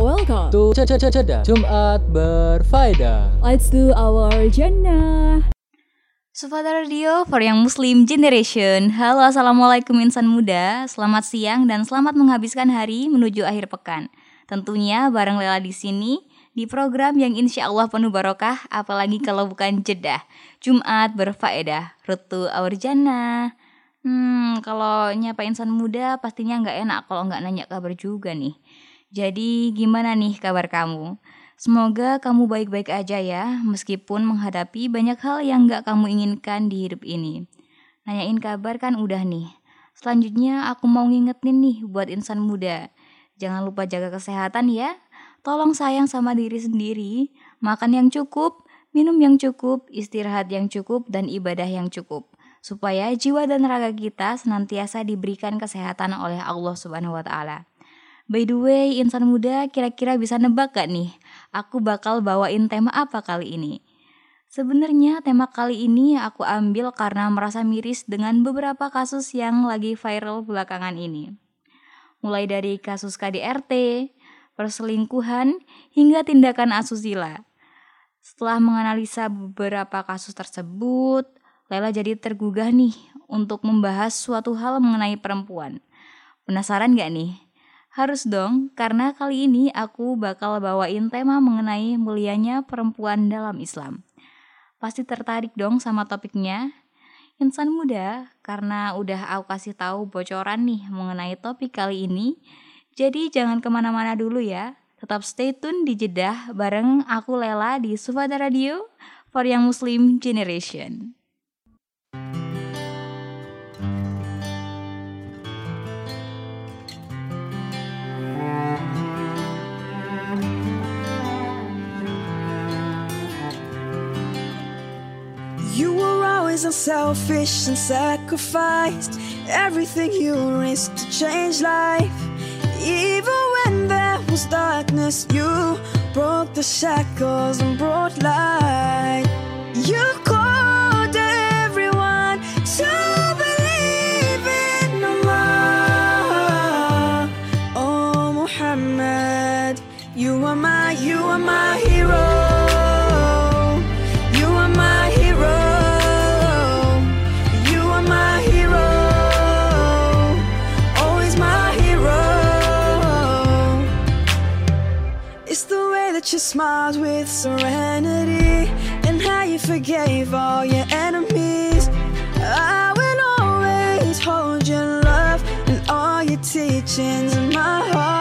Welcome to Ceda Jumat Berfaedah. Let's do our Jannah. Sufada Radio for Young Muslim Generation Halo Assalamualaikum insan muda Selamat siang dan selamat menghabiskan hari menuju akhir pekan Tentunya bareng Lela di sini Di program yang insya Allah penuh barokah Apalagi kalau bukan jedah Jumat berfaedah Rutu Our Jannah Hmm, kalau nyapa insan muda pastinya nggak enak kalau nggak nanya kabar juga nih. Jadi gimana nih kabar kamu? Semoga kamu baik-baik aja ya, meskipun menghadapi banyak hal yang nggak kamu inginkan di hidup ini. Nanyain kabar kan udah nih. Selanjutnya aku mau ngingetin nih buat insan muda. Jangan lupa jaga kesehatan ya. Tolong sayang sama diri sendiri, makan yang cukup, minum yang cukup, istirahat yang cukup, dan ibadah yang cukup supaya jiwa dan raga kita senantiasa diberikan kesehatan oleh Allah Subhanahu wa taala. By the way, insan muda kira-kira bisa nebak gak nih? Aku bakal bawain tema apa kali ini? Sebenarnya tema kali ini aku ambil karena merasa miris dengan beberapa kasus yang lagi viral belakangan ini. Mulai dari kasus KDRT, perselingkuhan, hingga tindakan asusila. Setelah menganalisa beberapa kasus tersebut, Lela jadi tergugah nih untuk membahas suatu hal mengenai perempuan. Penasaran gak nih? Harus dong, karena kali ini aku bakal bawain tema mengenai mulianya perempuan dalam Islam. Pasti tertarik dong sama topiknya? Insan muda, karena udah aku kasih tahu bocoran nih mengenai topik kali ini, jadi jangan ke mana-mana dulu ya. Tetap stay tune di Jeddah bareng aku Lela di Sufada Radio for Young Muslim Generation. Always unselfish and sacrificed everything you risked to change life. Even when there was darkness, you broke the shackles and brought light. You called everyone smiled with serenity and how you forgave all your enemies. I will always hold your love and all your teachings in my heart.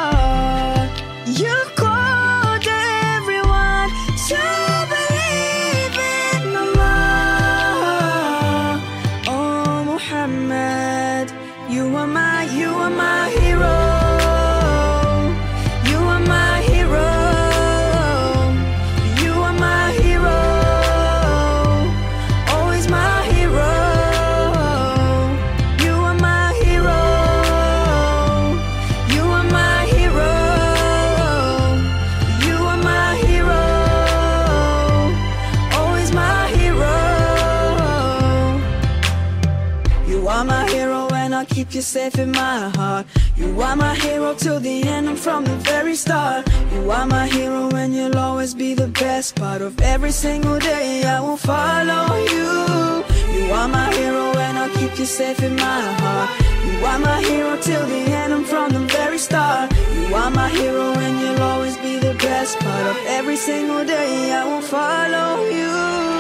And I'll keep you safe in my heart. You are my hero till the end and from the very start. You are my hero and you'll always be the best part of every single day. I will follow you. You are my hero and I'll keep you safe in my heart. You are my hero till the end and from the very start. You are my hero and you'll always be the best part of every single day. I will follow you.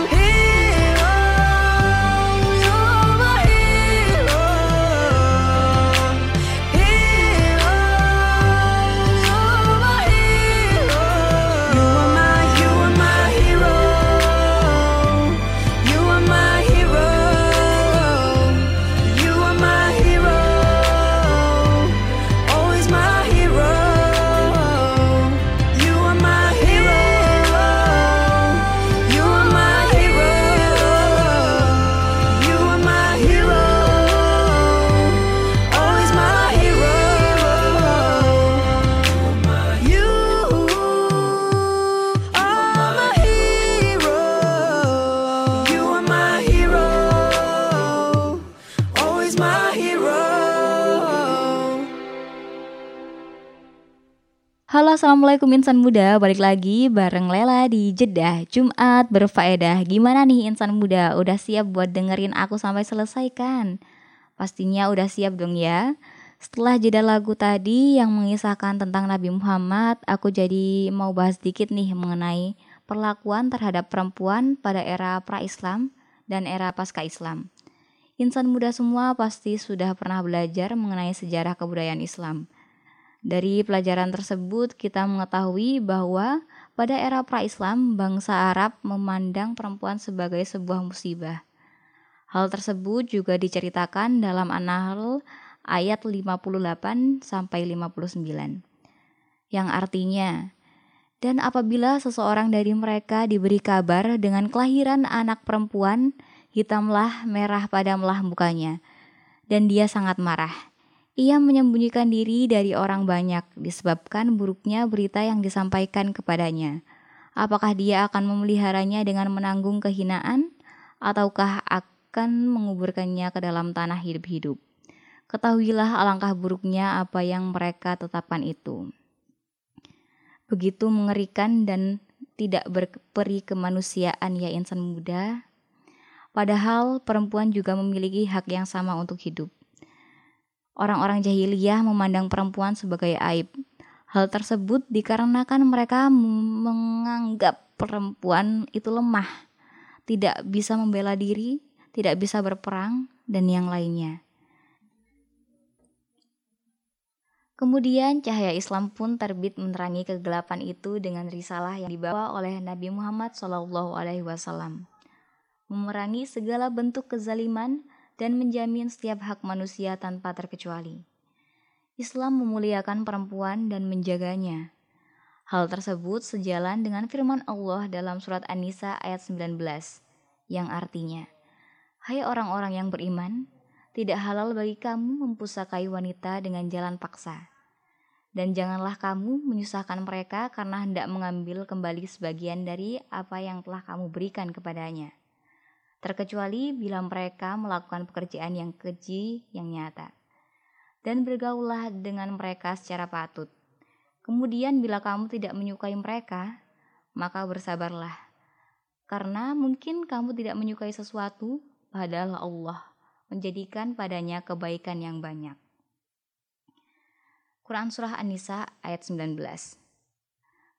Halo Assalamualaikum insan muda. Balik lagi bareng Lela di Jeddah Jumat berfaedah. Gimana nih insan muda? Udah siap buat dengerin aku sampai selesai kan Pastinya udah siap dong ya. Setelah jeda lagu tadi yang mengisahkan tentang Nabi Muhammad Aku jadi mau bahas dikit nih mengenai Perlakuan terhadap perempuan pada era pra-Islam dan era pasca Islam. Insan muda semua pasti sudah pernah belajar mengenai sejarah kebudayaan Islam dari pelajaran tersebut, kita mengetahui bahwa pada era pra-Islam, bangsa Arab memandang perempuan sebagai sebuah musibah. Hal tersebut juga diceritakan dalam An-Nahl ayat 58 sampai 59. Yang artinya, dan apabila seseorang dari mereka diberi kabar dengan kelahiran anak perempuan, hitamlah merah padamlah mukanya, dan dia sangat marah ia menyembunyikan diri dari orang banyak disebabkan buruknya berita yang disampaikan kepadanya. Apakah dia akan memeliharanya dengan menanggung kehinaan, ataukah akan menguburkannya ke dalam tanah hidup-hidup? Ketahuilah alangkah buruknya apa yang mereka tetapkan itu. Begitu mengerikan dan tidak berperi kemanusiaan ya insan muda. Padahal perempuan juga memiliki hak yang sama untuk hidup. Orang-orang jahiliyah memandang perempuan sebagai aib. Hal tersebut dikarenakan mereka menganggap perempuan itu lemah, tidak bisa membela diri, tidak bisa berperang, dan yang lainnya. Kemudian cahaya Islam pun terbit menerangi kegelapan itu dengan risalah yang dibawa oleh Nabi Muhammad SAW, memerangi segala bentuk kezaliman dan menjamin setiap hak manusia tanpa terkecuali. Islam memuliakan perempuan dan menjaganya. Hal tersebut sejalan dengan firman Allah dalam surat An-Nisa ayat 19 yang artinya, Hai orang-orang yang beriman, tidak halal bagi kamu mempusakai wanita dengan jalan paksa. Dan janganlah kamu menyusahkan mereka karena hendak mengambil kembali sebagian dari apa yang telah kamu berikan kepadanya terkecuali bila mereka melakukan pekerjaan yang keji yang nyata. Dan bergaullah dengan mereka secara patut. Kemudian bila kamu tidak menyukai mereka, maka bersabarlah. Karena mungkin kamu tidak menyukai sesuatu, padahal Allah menjadikan padanya kebaikan yang banyak. Quran Surah An-Nisa ayat 19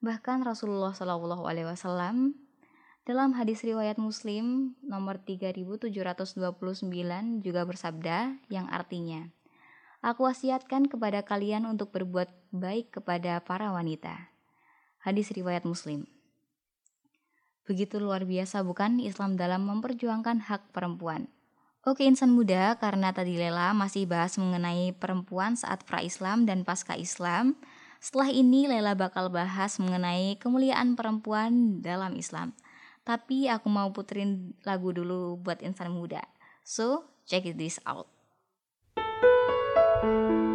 Bahkan Rasulullah Wasallam dalam hadis riwayat Muslim nomor 3729 juga bersabda yang artinya, Aku wasiatkan kepada kalian untuk berbuat baik kepada para wanita. Hadis riwayat Muslim. Begitu luar biasa bukan Islam dalam memperjuangkan hak perempuan. Oke insan muda, karena tadi Lela masih bahas mengenai perempuan saat pra-Islam dan pasca Islam, setelah ini Lela bakal bahas mengenai kemuliaan perempuan dalam Islam. Tapi aku mau puterin lagu dulu buat insan muda. So, check this out. There's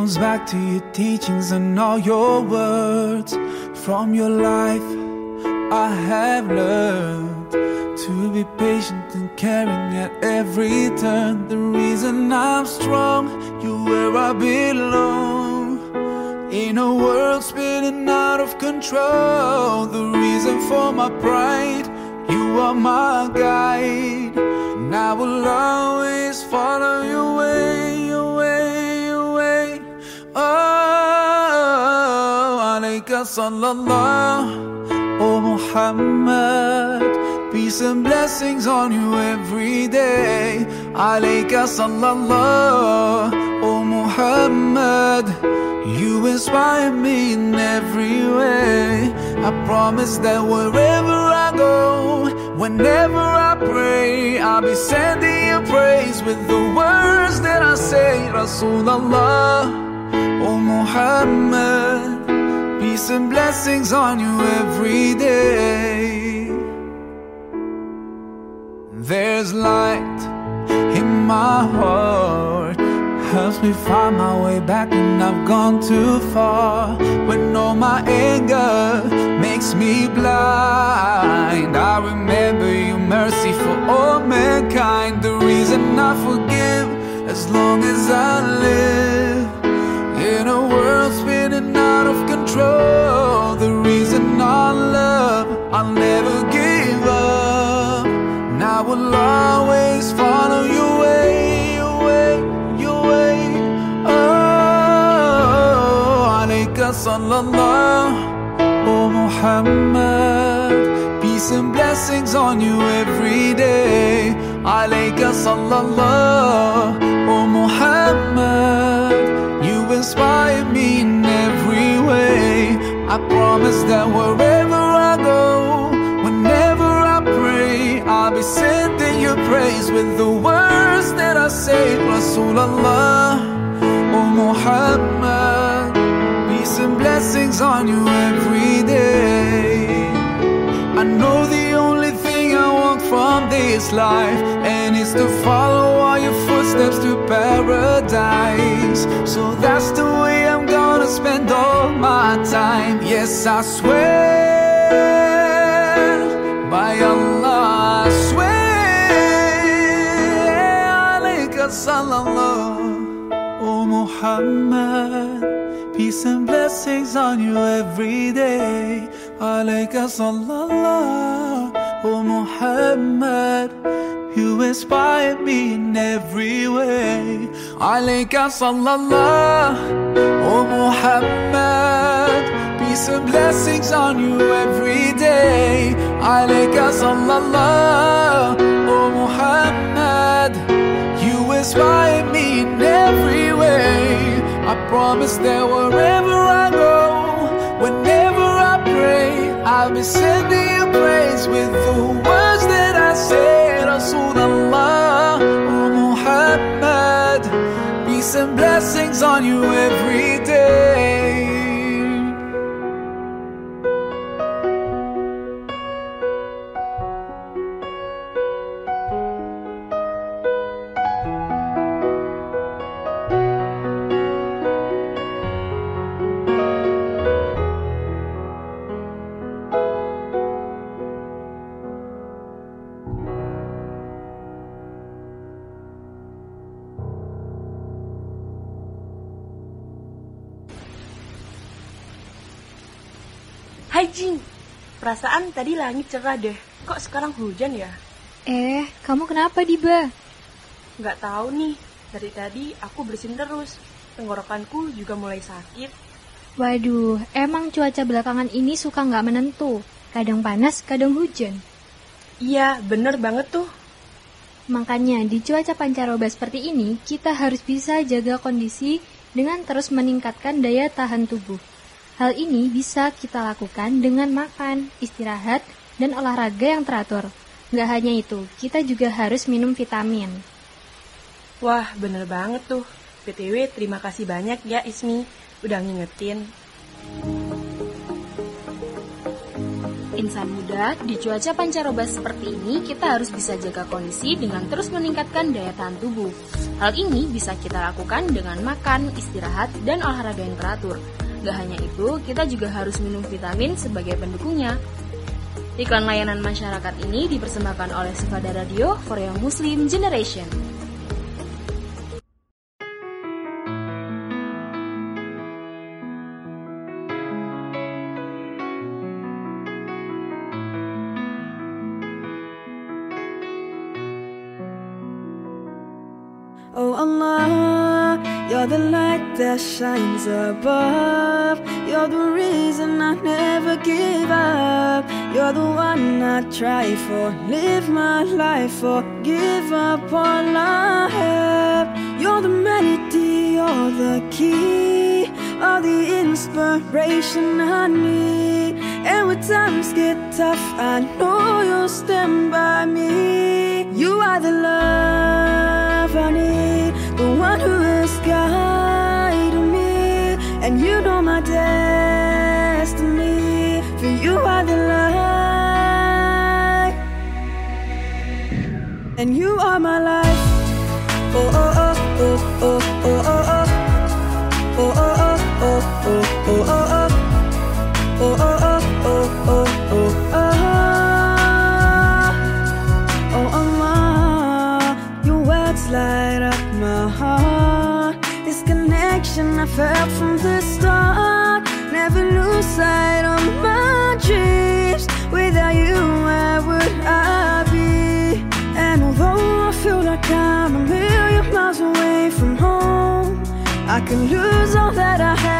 comes back to your teachings and all your words. From your life, I have learned to be patient and caring at every turn. The reason I'm strong, you're where I belong. In a world spinning out of control, the reason for my pride, you are my guide. And I will always follow صلى الله Oh Muhammad Peace and blessings on you every day عليك صلى الله Oh Muhammad You inspire me in every way I promise that wherever I go Whenever I pray I'll be sending you praise With the words that I say Rasulullah Oh Muhammad Peace and blessings on you every day. There's light in my heart helps me find my way back when I've gone too far. When all my anger makes me blind, I remember your mercy for all mankind. The reason I forgive as long as I live in a world spinning out of control. The reason I love, I'll never give up. And I will always follow your way, your way, your way. Oh, alayka sallallahu, oh Muhammad. Peace and blessings on you every day. Alayka sallallahu, oh Muhammad. You inspire promise that wherever I go, whenever I pray, I'll be sending your praise with the words that I say. Rasulallah, oh Muhammad. Peace and blessings on you every day. I know the only thing I want from this life, and it's to follow all your footsteps to paradise. So that's the way I'm spend all my time. Yes, I swear by Allah, I swear. Alayka sallallahu, oh Muhammad. Peace and blessings on you every day. Alayka sallallahu, oh Muhammad. You inspire me in every way. Alayka sallallahu, oh Muhammad. Peace and blessings on you every day. Alayka sallallahu, oh Muhammad. You inspire me in every way. I promise that wherever I go, whenever I pray, I'll be sending you praise with the words that I say. Rasulallah, oh Muhammad, peace and blessings on you every day. Hai Jing, perasaan tadi langit cerah deh. Kok sekarang hujan ya? Eh, kamu kenapa, Diba? Nggak tahu nih. Dari tadi aku bersin terus. Tenggorokanku juga mulai sakit. Waduh, emang cuaca belakangan ini suka nggak menentu. Kadang panas, kadang hujan. Iya, bener banget tuh. Makanya di cuaca pancaroba seperti ini, kita harus bisa jaga kondisi dengan terus meningkatkan daya tahan tubuh. Hal ini bisa kita lakukan dengan makan, istirahat, dan olahraga yang teratur. Nggak hanya itu, kita juga harus minum vitamin. Wah, bener banget tuh. PTW, terima kasih banyak ya Ismi. Udah ngingetin. Insan muda, di cuaca pancaroba seperti ini, kita harus bisa jaga kondisi dengan terus meningkatkan daya tahan tubuh. Hal ini bisa kita lakukan dengan makan, istirahat, dan olahraga yang teratur. Gak hanya itu, kita juga harus minum vitamin sebagai pendukungnya. Iklan layanan masyarakat ini dipersembahkan oleh Sifada Radio for Young Muslim Generation. Oh Allah, you're the light that shines above. You're the reason I never give up. You're the one I try for, live my life for, give up all I have. You're the melody, you're the key, all the inspiration I need. And when times get tough, I know you'll stand by me. You are the love I need, the one who has guided me, and you know my destiny. For you are the light, and you are my life. Oh oh oh oh oh I felt from the start. Never lose sight of my dreams. Without you, where would I be? And although I feel like I'm a million miles away from home, I can lose all that I have.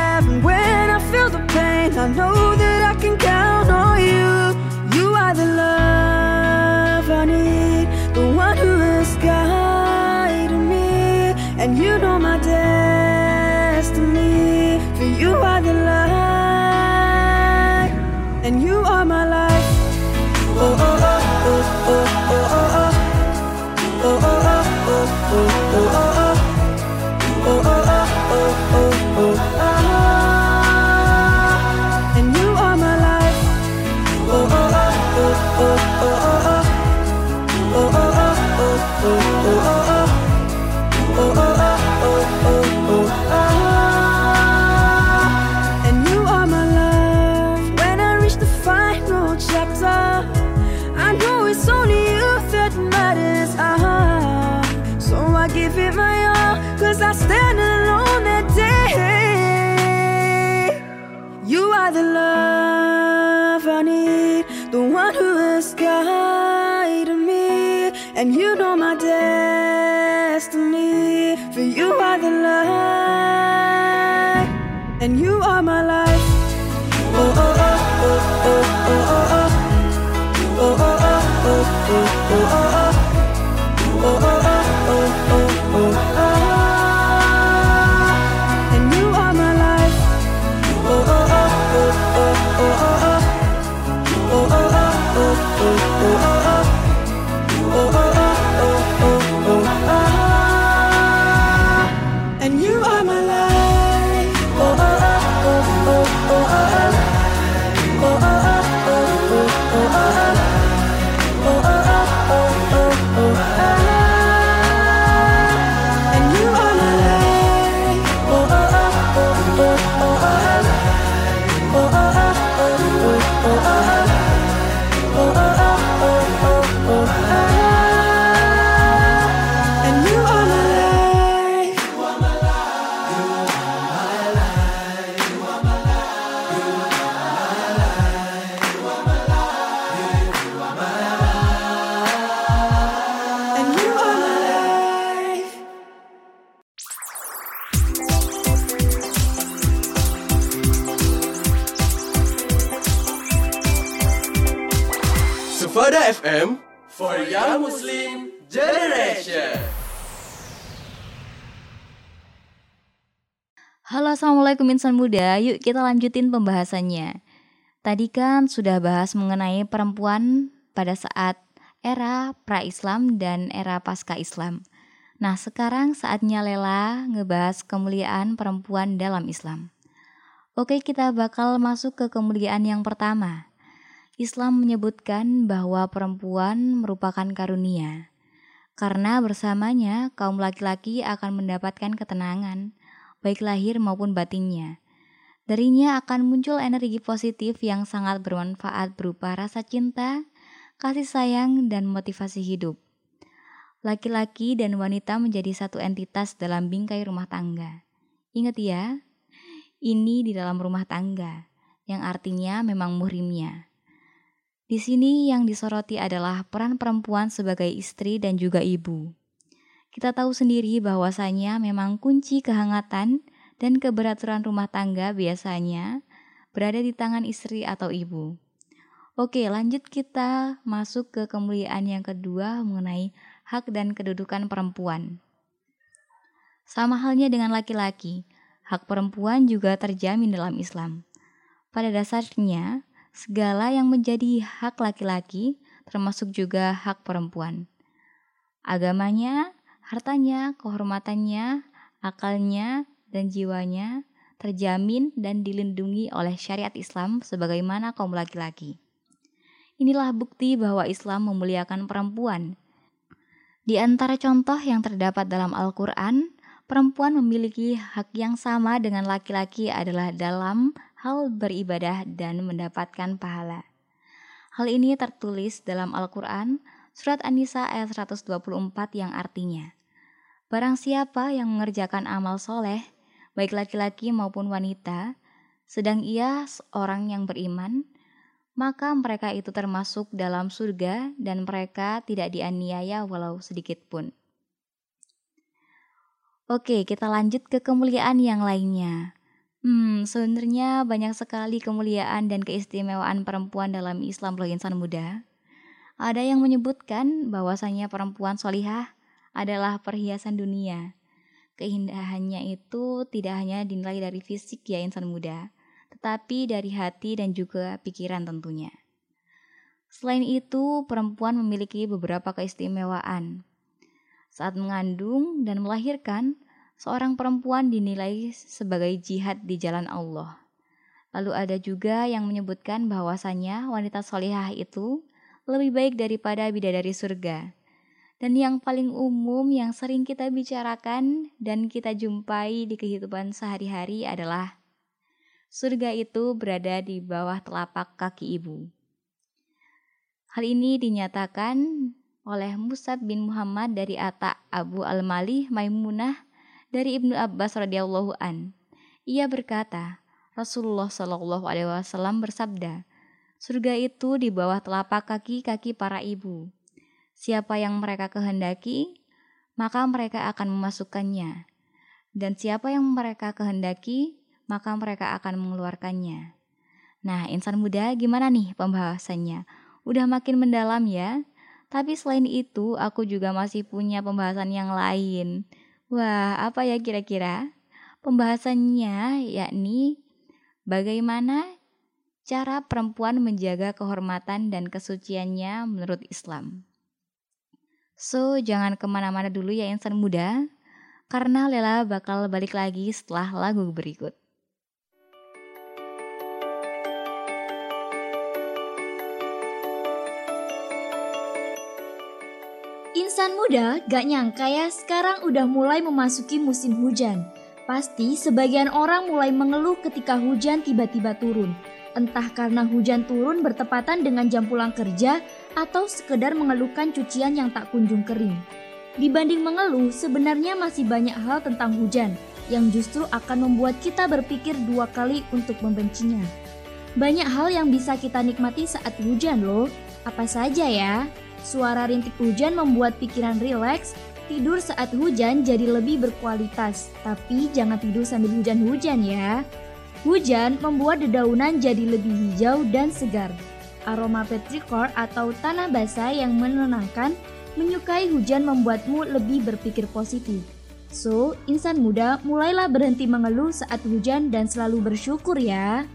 Insan muda, yuk kita lanjutin pembahasannya. Tadi kan sudah bahas mengenai perempuan pada saat era pra-Islam dan era pasca-Islam. Nah sekarang saatnya Lela ngebahas kemuliaan perempuan dalam Islam. Oke kita bakal masuk ke kemuliaan yang pertama. Islam menyebutkan bahwa perempuan merupakan karunia. Karena bersamanya kaum laki-laki akan mendapatkan ketenangan, baik lahir maupun batinnya. Darinya akan muncul energi positif yang sangat bermanfaat berupa rasa cinta, kasih sayang, dan motivasi hidup. Laki-laki dan wanita menjadi satu entitas dalam bingkai rumah tangga. Ingat ya, ini di dalam rumah tangga, yang artinya memang muhrimnya. Di sini yang disoroti adalah peran perempuan sebagai istri dan juga ibu. Kita tahu sendiri bahwasanya memang kunci kehangatan dan keberaturan rumah tangga biasanya berada di tangan istri atau ibu. Oke, lanjut kita masuk ke kemuliaan yang kedua mengenai hak dan kedudukan perempuan. Sama halnya dengan laki-laki, hak perempuan juga terjamin dalam Islam. Pada dasarnya, segala yang menjadi hak laki-laki termasuk juga hak perempuan. Agamanya, hartanya, kehormatannya, akalnya, dan jiwanya terjamin dan dilindungi oleh syariat Islam sebagaimana kaum laki-laki. Inilah bukti bahwa Islam memuliakan perempuan. Di antara contoh yang terdapat dalam Al-Quran, perempuan memiliki hak yang sama dengan laki-laki adalah dalam hal beribadah dan mendapatkan pahala. Hal ini tertulis dalam Al-Quran, Surat An-Nisa ayat 124 yang artinya, Barang siapa yang mengerjakan amal soleh, baik laki-laki maupun wanita, sedang ia seorang yang beriman, maka mereka itu termasuk dalam surga dan mereka tidak dianiaya walau sedikit pun. Oke, kita lanjut ke kemuliaan yang lainnya. Hmm, sebenarnya banyak sekali kemuliaan dan keistimewaan perempuan dalam Islam loh insan muda. Ada yang menyebutkan bahwasanya perempuan solihah adalah perhiasan dunia. Keindahannya itu tidak hanya dinilai dari fisik ya insan muda, tetapi dari hati dan juga pikiran tentunya. Selain itu, perempuan memiliki beberapa keistimewaan. Saat mengandung dan melahirkan, seorang perempuan dinilai sebagai jihad di jalan Allah. Lalu ada juga yang menyebutkan bahwasanya wanita solihah itu lebih baik daripada bidadari surga. Dan yang paling umum yang sering kita bicarakan dan kita jumpai di kehidupan sehari-hari adalah surga itu berada di bawah telapak kaki ibu. Hal ini dinyatakan oleh Musab bin Muhammad dari Atta Abu Al-Malih Maimunah dari Ibnu Abbas radhiyallahu an. Ia berkata, Rasulullah Shallallahu alaihi wasallam bersabda, surga itu di bawah telapak kaki-kaki para ibu. Siapa yang mereka kehendaki, maka mereka akan memasukkannya. Dan siapa yang mereka kehendaki, maka mereka akan mengeluarkannya. Nah, insan muda gimana nih pembahasannya? Udah makin mendalam ya? Tapi selain itu, aku juga masih punya pembahasan yang lain. Wah, apa ya kira-kira? Pembahasannya yakni bagaimana cara perempuan menjaga kehormatan dan kesuciannya menurut Islam. So, jangan ke mana-mana dulu ya insan muda, karena Lela bakal balik lagi setelah lagu berikut. Insan muda gak nyangka ya sekarang udah mulai memasuki musim hujan. Pasti sebagian orang mulai mengeluh ketika hujan tiba-tiba turun. Entah karena hujan turun bertepatan dengan jam pulang kerja atau sekedar mengeluhkan cucian yang tak kunjung kering. Dibanding mengeluh, sebenarnya masih banyak hal tentang hujan yang justru akan membuat kita berpikir dua kali untuk membencinya. Banyak hal yang bisa kita nikmati saat hujan loh. Apa saja ya? Suara rintik hujan membuat pikiran rileks, tidur saat hujan jadi lebih berkualitas. Tapi jangan tidur sambil hujan-hujan ya. Hujan membuat dedaunan jadi lebih hijau dan segar. Aroma petrichor atau tanah basah yang menenangkan, menyukai hujan membuatmu lebih berpikir positif. So, insan muda mulailah berhenti mengeluh saat hujan dan selalu bersyukur ya.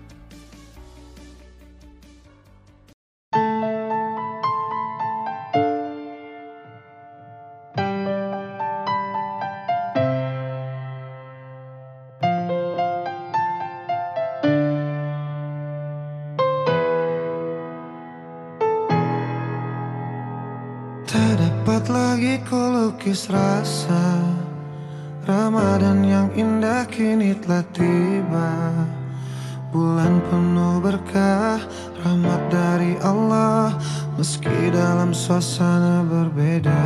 Ku lukis rasa Ramadan yang indah kini telah tiba. Bulan penuh berkah Rahmat dari Allah. Meski dalam suasana berbeda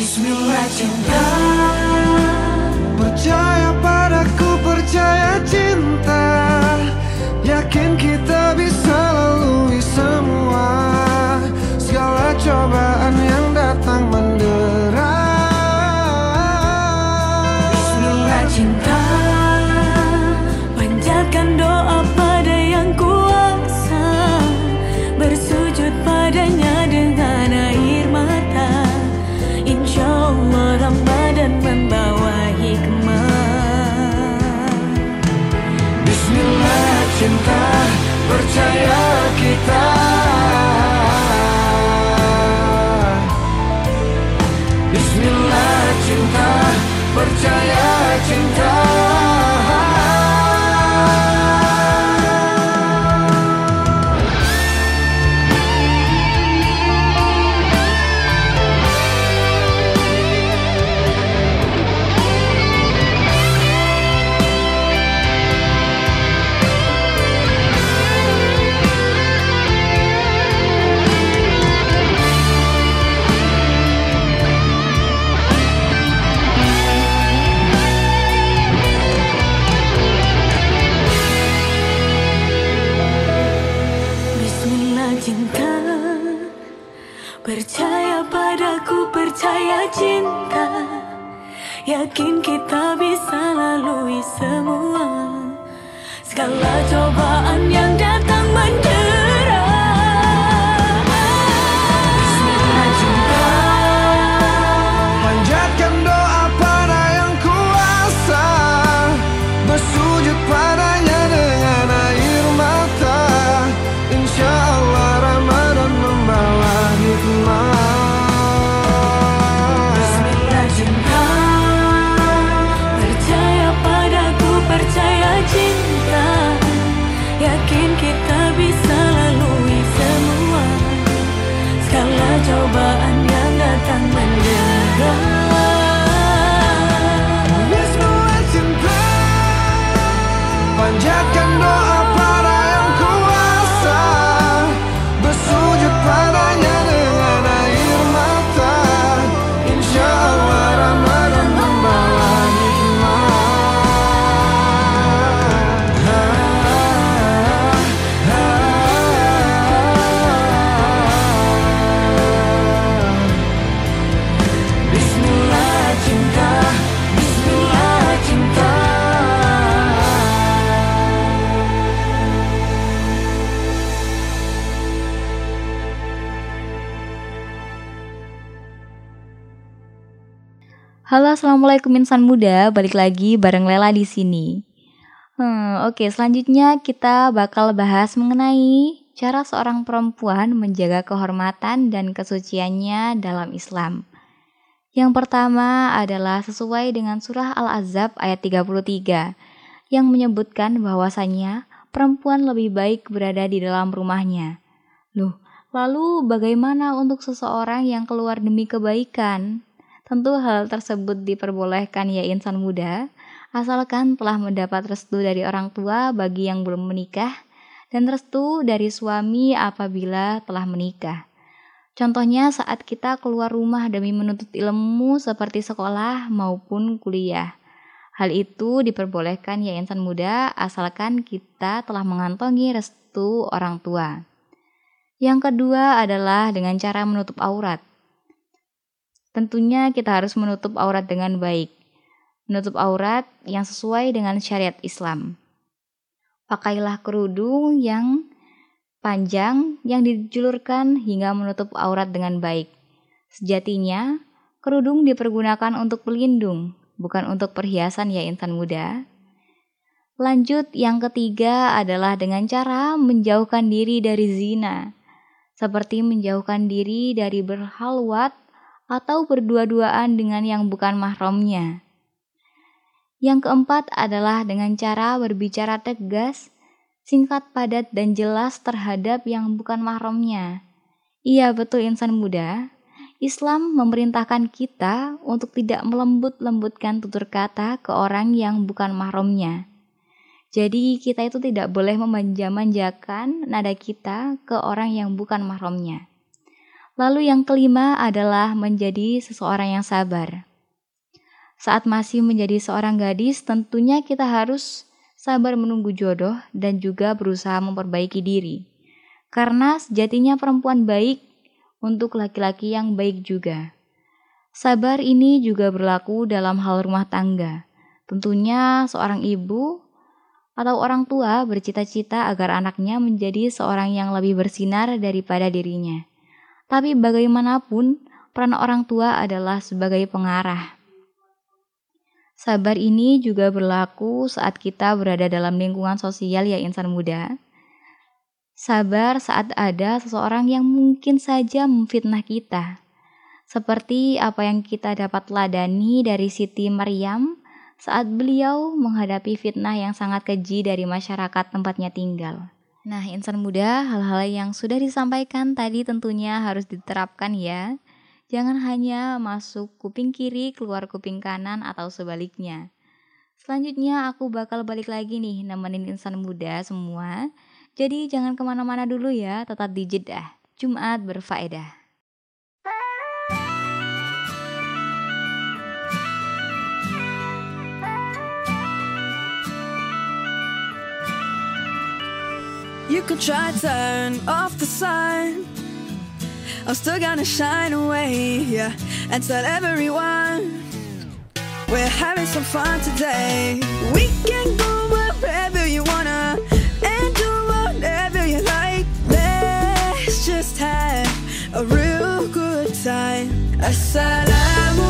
Bismillah cinta Percaya Tell you. Assalamualaikum insan muda. Balik lagi bareng Lela di sini. Hmm, oke, selanjutnya kita bakal bahas mengenai cara seorang perempuan menjaga kehormatan dan kesuciannya dalam Islam. Yang pertama adalah sesuai dengan surah Al-Azab ayat 33 yang menyebutkan bahwasannya perempuan lebih baik berada di dalam rumahnya. Loh, lalu bagaimana untuk seseorang yang keluar demi kebaikan? Tentu hal tersebut diperbolehkan ya insan muda, asalkan telah mendapat restu dari orang tua bagi yang belum menikah dan restu dari suami apabila telah menikah. Contohnya saat kita keluar rumah demi menuntut ilmu seperti sekolah maupun kuliah. Hal itu diperbolehkan ya insan muda asalkan kita telah mengantongi restu orang tua. Yang kedua adalah dengan cara menutup aurat. Tentunya kita harus menutup aurat dengan baik. Menutup aurat yang sesuai dengan syariat Islam. Pakailah kerudung yang panjang yang dijulurkan hingga menutup aurat dengan baik. Sejatinya, kerudung dipergunakan untuk pelindung, bukan untuk perhiasan ya insan muda. Lanjut, yang ketiga adalah dengan cara menjauhkan diri dari zina, seperti menjauhkan diri dari berhalwat atau berdua-duaan dengan yang bukan mahramnya. Yang keempat adalah dengan cara berbicara tegas, singkat, padat, dan jelas terhadap yang bukan mahramnya. Iya, betul insan muda. Islam memerintahkan kita untuk tidak melembut-lembutkan tutur kata ke orang yang bukan mahramnya. Jadi kita itu tidak boleh memanja-manjakan nada kita ke orang yang bukan mahramnya. Lalu yang kelima adalah menjadi seseorang yang sabar. Saat masih menjadi seorang gadis, tentunya kita harus sabar menunggu jodoh dan juga berusaha memperbaiki diri. Karena sejatinya perempuan baik untuk laki-laki yang baik juga. Sabar ini juga berlaku dalam hal rumah tangga. Tentunya seorang ibu atau orang tua bercita-cita agar anaknya menjadi seorang yang lebih bersinar daripada dirinya. Tapi bagaimanapun, peran orang tua adalah sebagai pengarah. Sabar ini juga berlaku saat kita berada dalam lingkungan sosial ya insan muda. Sabar saat ada seseorang yang mungkin saja memfitnah kita. Seperti apa yang kita dapat ladani dari Siti Maryam saat beliau menghadapi fitnah yang sangat keji dari masyarakat tempatnya tinggal. Nah, insan muda, hal-hal yang sudah disampaikan tadi tentunya harus diterapkan ya. Jangan hanya masuk kuping kiri, keluar kuping kanan, atau sebaliknya. Selanjutnya aku bakal balik lagi nih nemenin insan muda semua. Jadi jangan ke mana-mana dulu ya, tetap di Jeddah. Jumat berfaedah. You can try turn off the sun. I'm still gonna shine away, yeah, and tell everyone we're having some fun today. We can go wherever you wanna and do whatever you like. Let's just have a real good time. Assalamu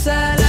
sad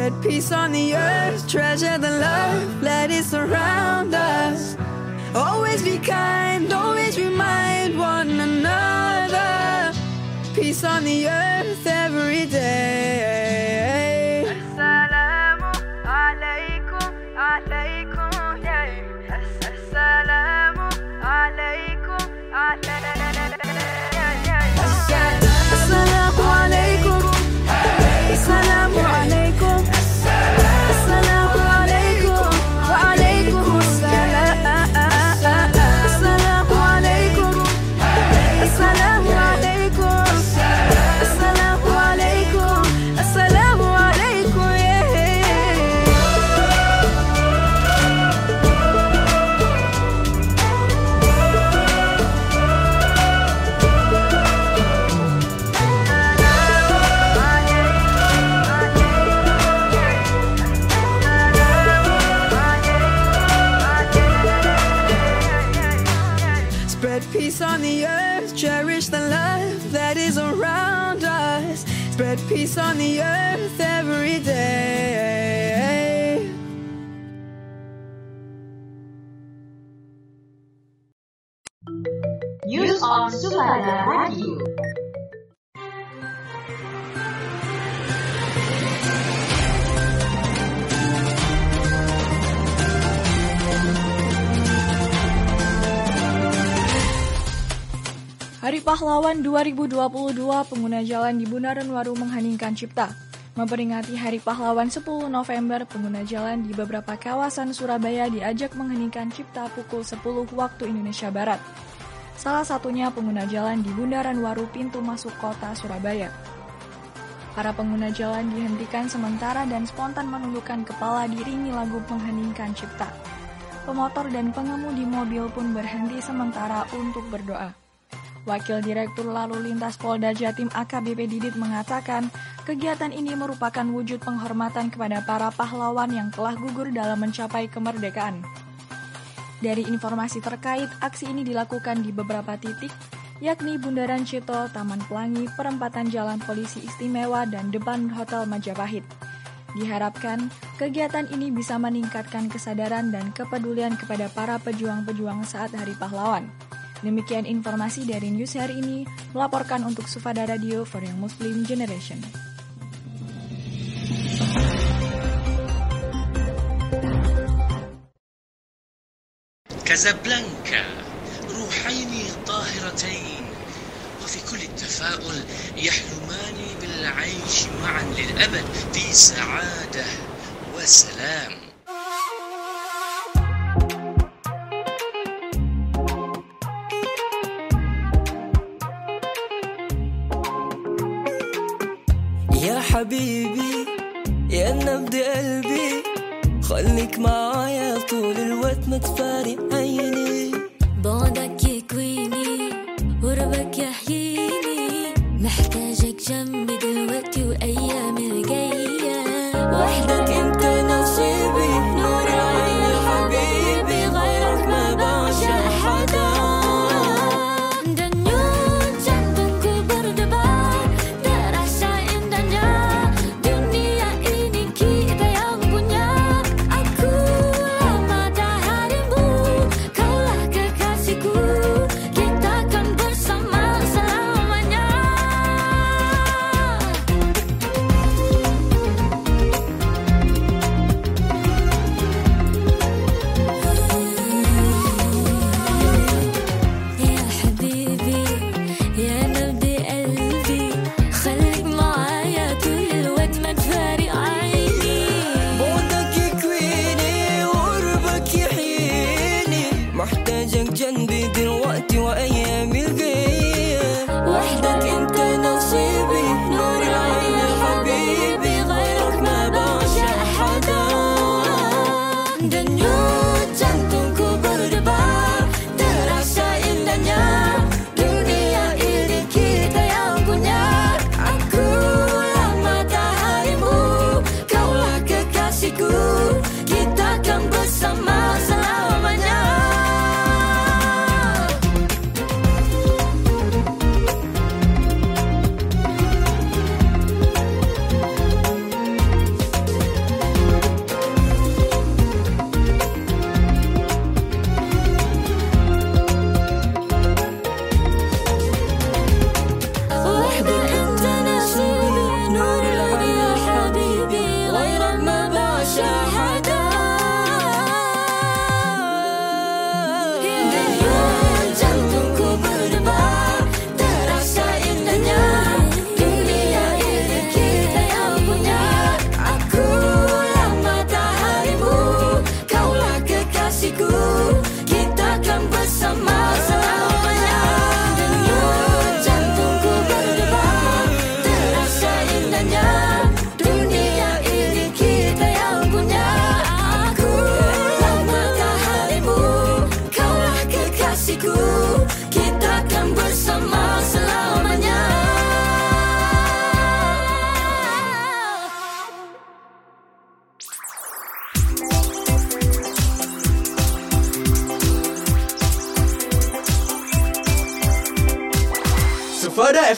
Spread peace on the earth, treasure the love that is around us. Always be kind, always remind one another. Peace on the earth every day. Hari Pahlawan 2022 pengguna jalan di Bundaran Waru mengheningkan cipta. Memperingati Hari Pahlawan 10 November, pengguna jalan di beberapa kawasan Surabaya diajak mengheningkan cipta pukul 10 waktu Indonesia Barat. Salah satunya pengguna jalan di Bundaran Waru pintu masuk kota Surabaya. Para pengguna jalan dihentikan sementara dan spontan menundukkan kepala diringi lagu mengheningkan cipta. Pemotor dan pengemudi mobil pun berhenti sementara untuk berdoa. Wakil Direktur Lalu Lintas Polda Jatim AKBP Didit mengatakan, kegiatan ini merupakan wujud penghormatan kepada para pahlawan yang telah gugur dalam mencapai kemerdekaan. Dari informasi terkait, aksi ini dilakukan di beberapa titik, yakni Bundaran Cito, Taman Pelangi, Perempatan Jalan Polisi Istimewa, dan depan Hotel Majapahit. Diharapkan, kegiatan ini bisa meningkatkan kesadaran dan kepedulian kepada para pejuang-pejuang saat Hari Pahlawan. Demikian informasi dari news hari ini, melaporkan untuk Sufada Radio for Young Muslim Generation. كازابلانكا روحين طاهرتين. وفي كل التفاؤل يحلمان بالعيش معا للأبد في سعادة وسلام. حبيبي يا نبض قلبي خليك معايا طول worth much, but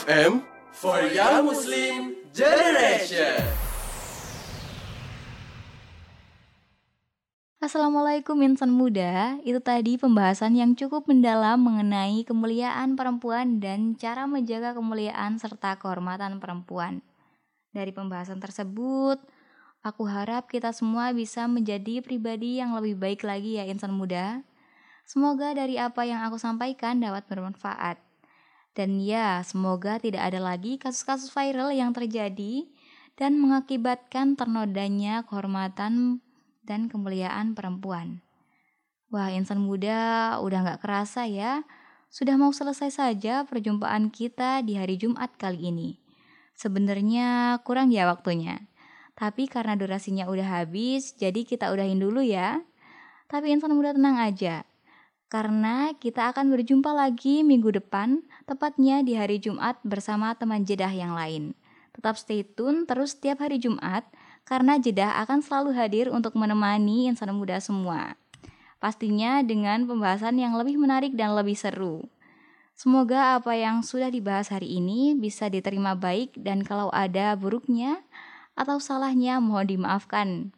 FM for Young Muslim Generation. Assalamualaikum insan muda, itu tadi pembahasan yang cukup mendalam mengenai kemuliaan perempuan dan cara menjaga kemuliaan serta kehormatan perempuan. Dari pembahasan tersebut, aku harap kita semua bisa menjadi pribadi yang lebih baik lagi ya insan muda. Semoga dari apa yang aku sampaikan dapat bermanfaat. Dan ya, semoga tidak ada lagi kasus-kasus viral yang terjadi dan mengakibatkan ternodanya kehormatan dan kemuliaan perempuan. Wah, insan muda udah gak kerasa ya. Sudah mau selesai saja perjumpaan kita di hari Jumat kali ini. Sebenarnya kurang ya waktunya. Tapi karena durasinya udah habis, jadi kita udahin dulu ya. Tapi insan muda tenang aja. Karena kita akan berjumpa lagi minggu depan, tepatnya di hari Jumat bersama teman jedah yang lain. Tetap stay tune terus setiap hari Jumat, karena jedah akan selalu hadir untuk menemani insan muda semua. Pastinya dengan pembahasan yang lebih menarik dan lebih seru. Semoga apa yang sudah dibahas hari ini bisa diterima baik dan kalau ada buruknya atau salahnya mohon dimaafkan.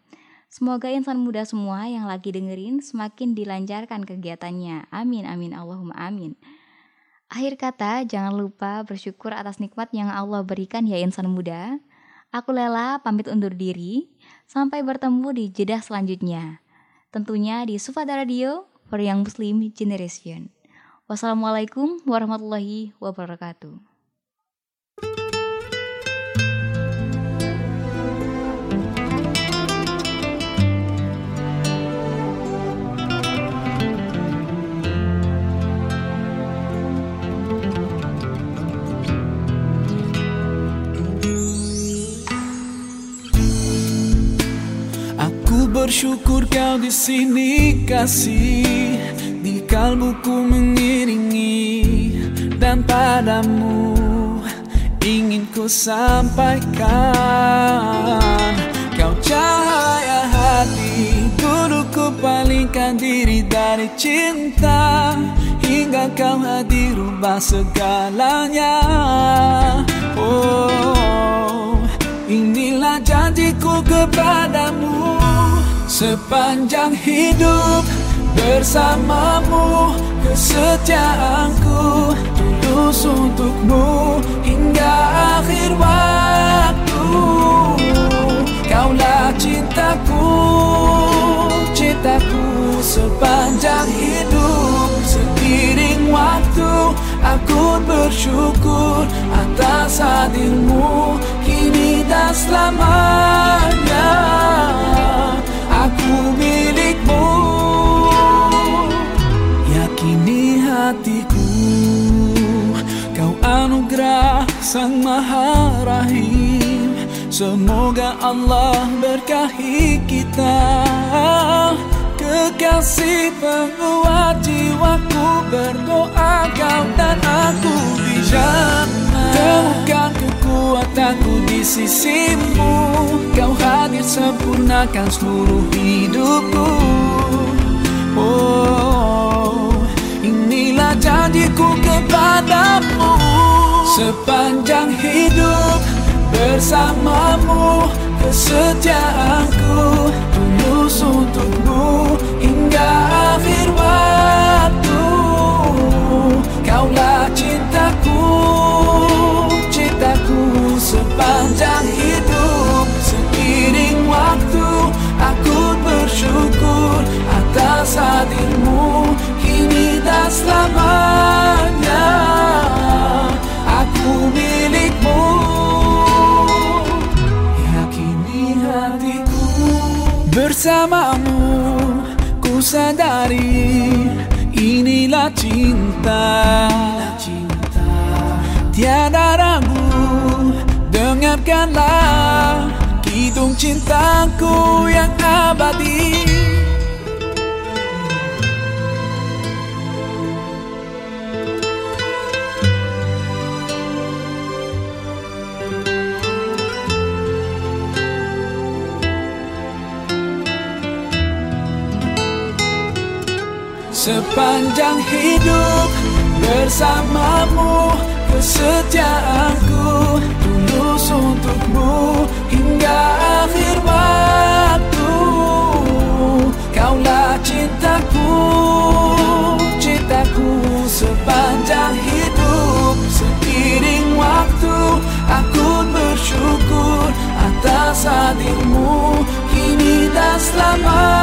Semoga insan muda semua yang lagi dengerin semakin dilancarkan kegiatannya. Amin, amin, Allahumma amin. Akhir kata, jangan lupa bersyukur atas nikmat yang Allah berikan ya insan muda. Aku Lela pamit undur diri. Sampai bertemu di jedah selanjutnya. Tentunya di Sufada Radio for Young Muslim Generation. Wassalamualaikum warahmatullahi wabarakatuh. Bersyukur kau di sini kasih. Di kalbuku mengiringi dan padamu ingin ku sampaikan. Kau cahaya hati dulu ku palingkan diri dari cinta. Hingga kau hadir rubah segalanya. Oh inilah janjiku kepadamu sepanjang hidup bersamamu kesetiaanku tulus untukmu hingga akhir waktu. Kaulah cintaku cintaku sepanjang hidup. Seiring waktu aku bersyukur atas hadirmu kini dan selamanya milikmu. Yakini hatiku kau anugerah sang maha rahim. Semoga Allah berkahi kita. Kekasih penguat jiwaku berdoa kau dan aku di jannah temukan kekuatanku di sisimu. Kau hadir sempurnakan seluruh hidupku. Oh inilah janjiku kepadamu. Sepanjang hidup bersamamu kesetiaanku tulus untukmu sepanjang hidup. Seiring waktu aku bersyukur atas hadirmu. Kini dan selamanya aku milikmu. Yakini hatiku bersamamu ku sadari inilah cinta. Tiada ragu dengarkanlah kidung cintaku yang abadi. Sepanjang hidup bersamamu Kesetiaanku untukmu Hingga akhir waktu. Kaulah cintaku Cintaku sepanjang hidup. Seiring waktu Aku bersyukur Atas hadirmu. Kini dan selamanya